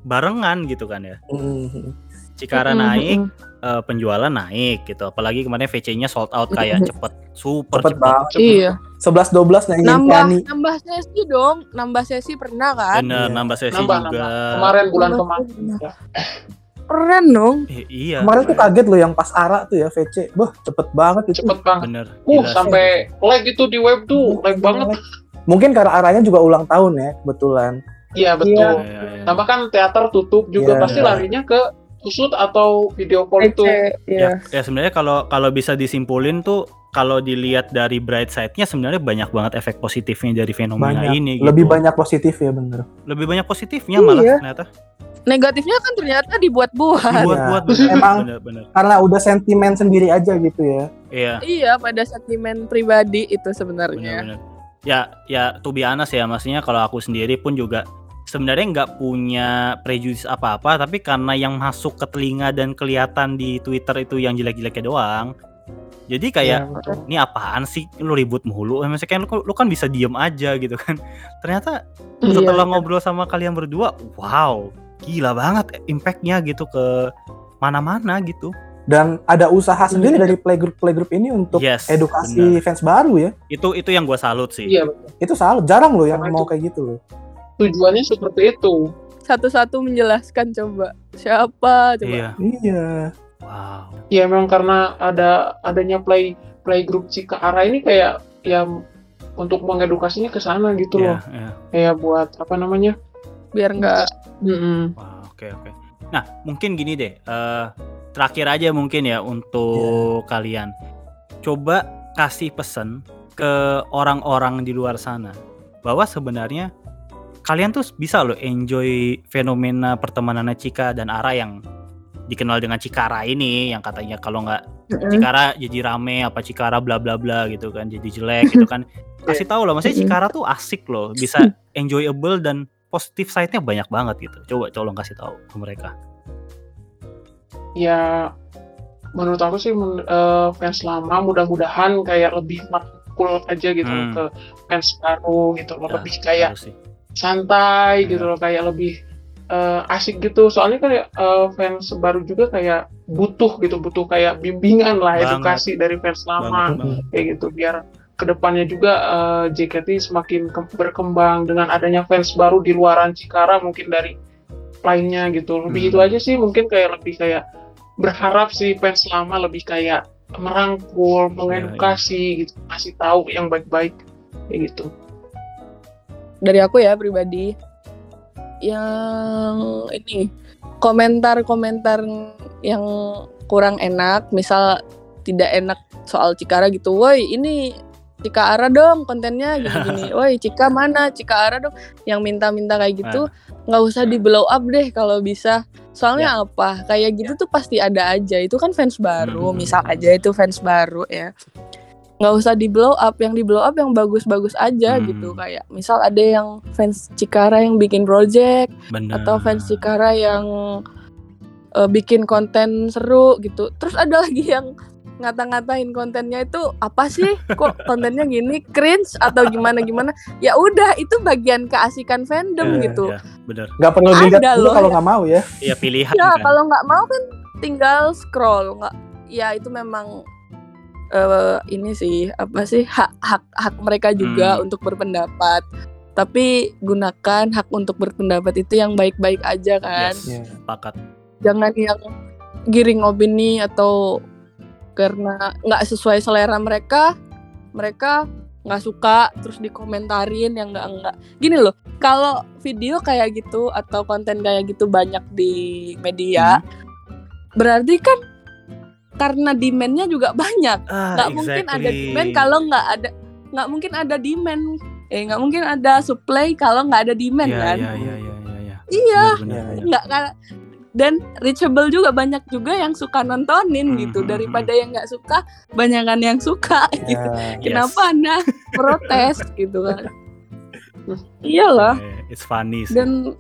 barengan gitu kan ya. Mhm. Cikara Mm-mm, naik, eh, penjualan naik gitu. Apalagi kemarin VC-nya sold out kayak Mm-mm. cepet, super Cepet cepet. banget. Iya. 11 12 nyanyi Nambah Tiani. nambah sesi dong, nambah sesi pernah kan? Bener, Iya. nambah sesi Nambah, juga. kemarin bulan Nambah kemarin sesi pernah. Keren dong. Eh, iya. Kemarin tuh kaget loh yang pas Ara tuh ya VC. Wah, cepet banget itu. cepet banget Bener. uh gila sih. sampai lag itu di web tuh lag banget Mungkin karena arahnya juga ulang tahun ya, kebetulan. iya betul Iya. Iya, iya. tambah kan teater tutup juga Iya. pasti larinya ke susut atau video call itu Kece, Ya, Iya. ya sebenarnya kalau kalau bisa disimpulin tuh kalau dilihat dari bright side-nya sebenarnya banyak banget efek positifnya dari fenomena Banyak. ini gitu. Lebih banyak positif ya bener. Lebih banyak positifnya malah Iya. ternyata. Negatifnya kan ternyata dibuat-buat. Dibuat-buat Iya. bener, Emang- bener, bener. Karena udah sentimen sendiri aja gitu ya. Iya, Iya, pada sentimen pribadi itu sebenarnya. bener. ya ya to be honest ya maksudnya kalau aku sendiri pun juga sebenarnya nggak punya prejudice apa-apa tapi karena yang masuk ke telinga dan kelihatan di Twitter itu yang jelek-jeleknya doang jadi kayak Iya, ini apaan sih lu ribut mulu maksudnya kan lu, lu kan bisa diem aja gitu kan ternyata Iya, setelah ngobrol sama kalian berdua wow gila banget impactnya gitu ke mana-mana gitu Dan ada usaha sendiri Iya. dari playgroup playgroup ini untuk yes edukasi benar. fans baru ya. itu itu yang gue salut sih Iya, betul. Itu salah, jarang loh yang Karena mau itu- kayak gitu loh. tujuannya seperti itu. Satu-satu menjelaskan coba. Siapa coba? iya Iya. wow Ya memang karena ada adanya play playgroup Cikara ini kayak ya untuk mengedukasinya ke sana gitu Iya, loh. iya. Kayak buat apa namanya? Biar nggak. Wah, oke oke. Nah, mungkin gini deh. eh, terakhir aja mungkin ya untuk kalian. Coba kasih pesan ke orang-orang di luar sana bahwa sebenarnya kalian tuh bisa loh enjoy fenomena pertemanannya Cika dan Ara yang dikenal dengan Cikara ini yang katanya kalau nggak Cikara jadi rame apa Cikara bla bla bla gitu kan jadi jelek gitu kan kasih tahu loh maksudnya. Cikara tuh asik loh bisa enjoyable dan positif side-nya banyak banget gitu coba tolong kasih tahu ke mereka Ya menurut aku sih men- eh, fans lama mudah-mudahan kayak lebih merangkul aja gitu Hmm. ke fans baru gitu loh Ya, lebih kayak sih. santai Iya. gitu loh kayak lebih eh, asik gitu soalnya kayak eh, fans baru juga kayak butuh gitu butuh kayak bimbingan lah Banget. edukasi dari fans lama Banget, banget. kayak gitu biar ke depannya juga eh, JKT semakin ke- berkembang dengan adanya fans baru di luaran Cikara mungkin dari lainnya gitu. Lebih Hmm. itu aja sih mungkin kayak lebih kayak berharap sih fans lama lebih kayak merangkul mengedukasi gitu kasih tahu yang baik-baik kayak gitu. Dari aku ya pribadi yang ini komentar-komentar yang kurang enak misal tidak enak soal Cikara gitu woi ini Cika Ara dong kontennya gini-gini. Woi Cika mana? Cika Ara dong. Yang minta-minta kayak gitu nggak usah di blow up deh kalau bisa. Soalnya apa? Kayak gitu tuh pasti ada aja. Itu kan fans baru Hmm. misal aja itu fans baru ya. Nggak usah di blow up. Yang di blow up yang bagus-bagus aja Hmm. gitu. Kayak misal ada yang fans Cikara yang bikin project bener. atau fans Cikara yang eh, bikin konten seru gitu. Terus ada lagi yang ngata-ngatain kontennya itu apa sih? Kok kontennya gini? Cringe atau gimana gimana? Ya udah itu bagian keasikan fandom Eh, gitu. ya, bener Nggak perlu dilihat dulu kalau ya. nggak mau ya. ya pilihan ya kan. kalau nggak mau kan tinggal scroll. Nggak ya itu memang eh, ini sih apa sih hak hak hak mereka juga Hmm. untuk berpendapat. Tapi gunakan hak untuk berpendapat itu yang baik-baik aja kan. Yes, Iya. sepakat. Jangan yang giring opini atau karena nggak sesuai selera mereka mereka nggak suka terus dikomentarin yang nggak nggak gini loh kalau video kayak gitu atau konten kayak gitu banyak di media berarti kan karena demandnya juga banyak Ah, nggak mungkin ada exactly. demand kalau nggak ada nggak mungkin ada demand eh nggak mungkin ada supply kalau nggak ada demand Iya, kan iya, iya, iya, iya, iya. Iya. Nggak dan reachable juga banyak juga yang suka nontonin Hmm, gitu. hmm, daripada yang nggak suka banyakan yang suka gitu. Ya. Yes. kenapa anda protes gitu kan? Iyalah Eh, It's funny sih. dan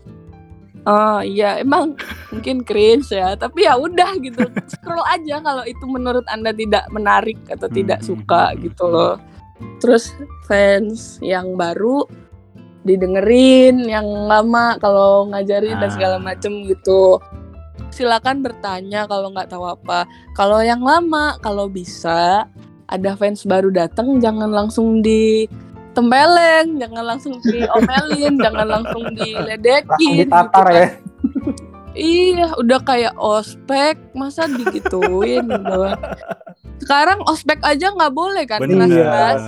oh iya emang mungkin cringe ya. Tapi ya udah gitu. Scroll aja kalau itu menurut anda tidak menarik atau tidak Hmm, suka hmm, gitu loh. Terus fans yang baru didengerin yang lama kalau ngajarin dan segala Ah. macem gitu silakan bertanya kalau nggak tahu apa kalau yang lama kalau bisa ada fans baru datang jangan langsung ditempeleng jangan langsung diomelin jangan langsung Langsung diledekin ditatar gitu ya. Iya udah kayak ospek masa digituin gitu kan. sekarang ospek aja nggak boleh kan Bener. kelas-kelas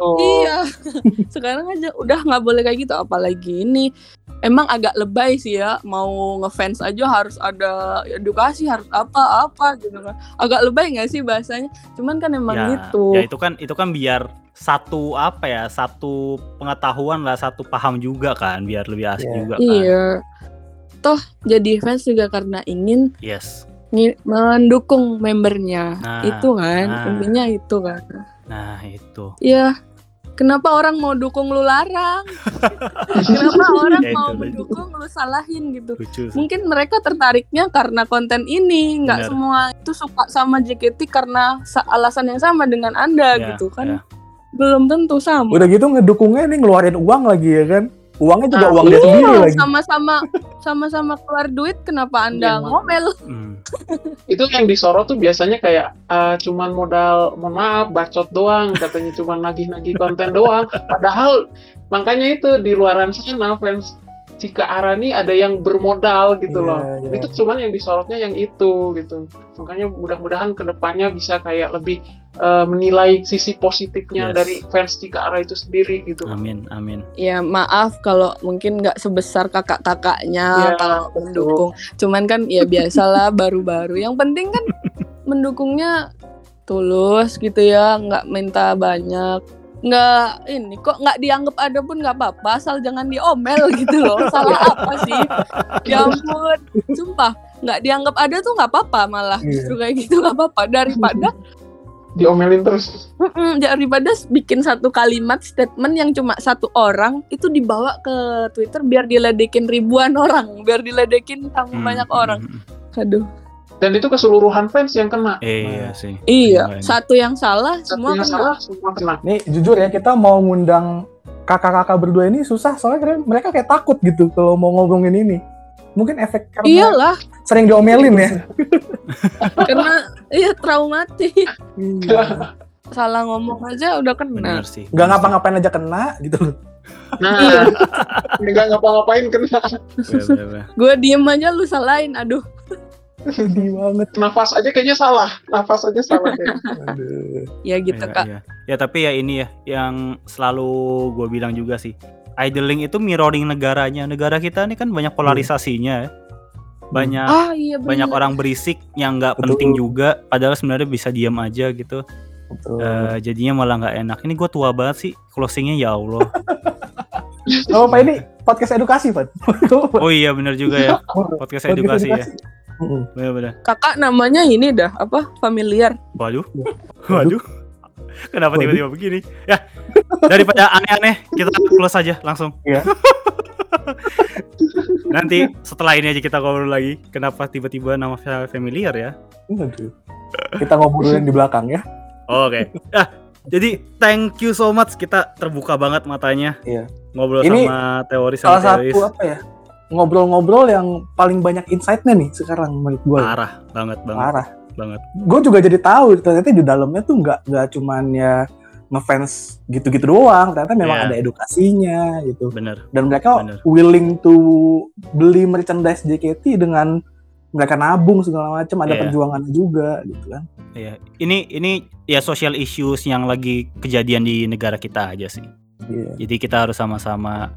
Betul. Iya, sekarang aja udah nggak boleh kayak gitu, apalagi ini. Emang agak lebay sih ya, mau ngefans aja harus ada edukasi, harus apa-apa gitu kan. Agak lebay nggak sih bahasanya? Cuman kan emang ya, gitu. ya itu kan itu kan biar satu apa ya satu pengetahuan lah satu paham juga kan biar lebih asik Iya. juga kan Iya. Toh jadi fans juga karena ingin yes mendukung membernya. Nah, itu kan, nah. intinya itu kan. nah itu Iya, kenapa orang mau dukung lu larang kenapa orang Ya, mau itu, itu. mendukung lu salahin gitu lucu mungkin mereka tertariknya karena konten ini nggak Benar. semua itu suka sama JKT karena sa- alasan yang sama dengan anda Ya, gitu kan ya. belum tentu sama Udah gitu ngedukungnya nih ngeluarin uang lagi ya kan. Uangnya juga Nah, uang dia sendiri Iya, lagi. sama-sama sama-sama keluar duit kenapa anda Iya, ngomel Hmm. itu yang disorot tuh biasanya kayak eh, cuman modal mohon maaf bacot doang katanya cuman nagih-nagih konten doang padahal makanya itu di luaran sana fans Cika Arani ada yang bermodal gitu Iya, loh iya. itu cuman yang disorotnya yang itu gitu makanya mudah-mudahan ke depannya bisa kayak lebih eh, menilai sisi positifnya Yes. dari fans Cika Ara itu sendiri gitu Amin, amin. ya maaf kalau mungkin nggak sebesar kakak-kakaknya Iya, kalau betul. mendukung cuman kan ya biasalah baru-baru yang penting kan mendukungnya tulus gitu ya nggak minta banyak nggak ini kok nggak dianggap ada pun nggak apa-apa asal jangan diomel gitu loh salah apa sih ya ampun sumpah nggak dianggap ada tuh nggak apa-apa malah Iya. justru kayak gitu nggak apa-apa daripada diomelin terus Mm-mm, daripada bikin satu kalimat statement yang cuma satu orang itu dibawa ke Twitter biar diledekin ribuan orang, biar diledekin sama Hmm, banyak orang. hmm, hmm. Aduh. Dan itu keseluruhan fans yang kena Iya sih. Iya, satu yang salah satu semua yang kena. salah semua kena Nih jujur ya kita mau ngundang kakak-kakak berdua ini susah soalnya mereka kayak takut gitu kalau mau ngomongin ini. Mungkin efek karena Iyalah, sering diomelin ya. karena iya traumatis. Iya. Salah ngomong aja udah kena. Benar sih. Nggak ngapa-ngapain aja kena gitu loh. nah nggak ngapa-ngapain kena benar. Gue diem aja lu salahin. Aduh. Sedih banget. nafas aja kayaknya salah nafas aja salah kayaknya. Aduh. Ya gitu Iya, kak. iya. Ya tapi ya ini ya yang selalu gue bilang juga sih. Idling itu mirroring negaranya. Negara kita ini kan banyak polarisasinya. ya. Banyak Ah iya bener. banyak orang berisik yang nggak penting juga. Padahal sebenarnya bisa diam aja gitu. Betul. Eh, jadinya malah nggak enak. Ini gue tua banget sih closingnya ya Allah. Oh, Pak ini podcast edukasi, Pak. Oh iya bener juga ya. Podcast edukasi ya. Bener-bener. Kakak namanya ini dah apa familiar. Waduh. Waduh. Waduh. Kenapa Waduh. tiba-tiba begini? Ya, daripada aneh-aneh, kita close aja langsung. Iya. Nanti setelah ini aja kita ngobrol lagi. Kenapa tiba-tiba nama familiar ya? Aduh. Kita ngobrolin di belakang ya. Oke. Ah, jadi thank you so much. Kita terbuka banget matanya. Iya. Ngobrol Ini sama teori Salah sama teoris. satu apa ya? Ngobrol-ngobrol yang paling banyak insight-nya nih sekarang menurut gue. Parah banget banget Parah. banget. Gue juga jadi tahu ternyata di dalamnya tuh nggak nggak cuman ya ngefans gitu-gitu doang. Ternyata memang Iya. ada edukasinya gitu. Bener. Dan mereka Bener. willing to beli merchandise JKT dengan mereka nabung segala macam ada Iya. perjuangannya juga gitu kan. Iya. Ini ini ya social issues yang lagi kejadian di negara kita aja sih. Iya. Jadi kita harus sama-sama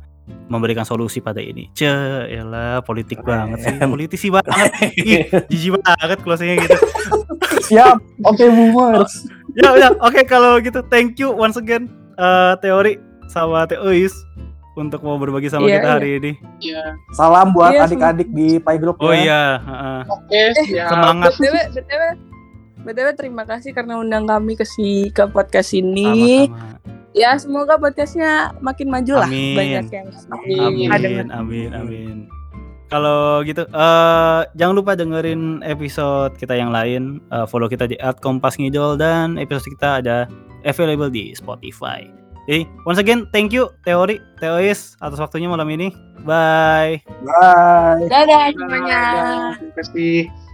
memberikan solusi pada ini. Ce, elah politik banget sih. Politisi banget. Ih, jijik banget closingnya gitu. Siap. Oke, boomers. ya udah, oke kalau gitu thank you once again eh, teori sama Teois untuk mau berbagi sama Iya, kita iya. hari ini. Iya. Salam buat Iya, adik-adik di Pai Group Oh ya. iya, heeh. Oke, siap. semangat btw btw btw terima kasih karena undang kami ke si ke podcast ini sama-sama. Ya semoga podcastnya makin maju lah Amin. banyak yang Amin. Amin, amin, amin. Kalau gitu, eh jangan lupa dengerin episode kita yang lain. Eh, follow kita di @kompasngidol dan episode kita ada available di Spotify. Jadi, once again, thank you Teori, Teois atas waktunya malam ini. Bye. Bye. dadah semuanya Terima kasih.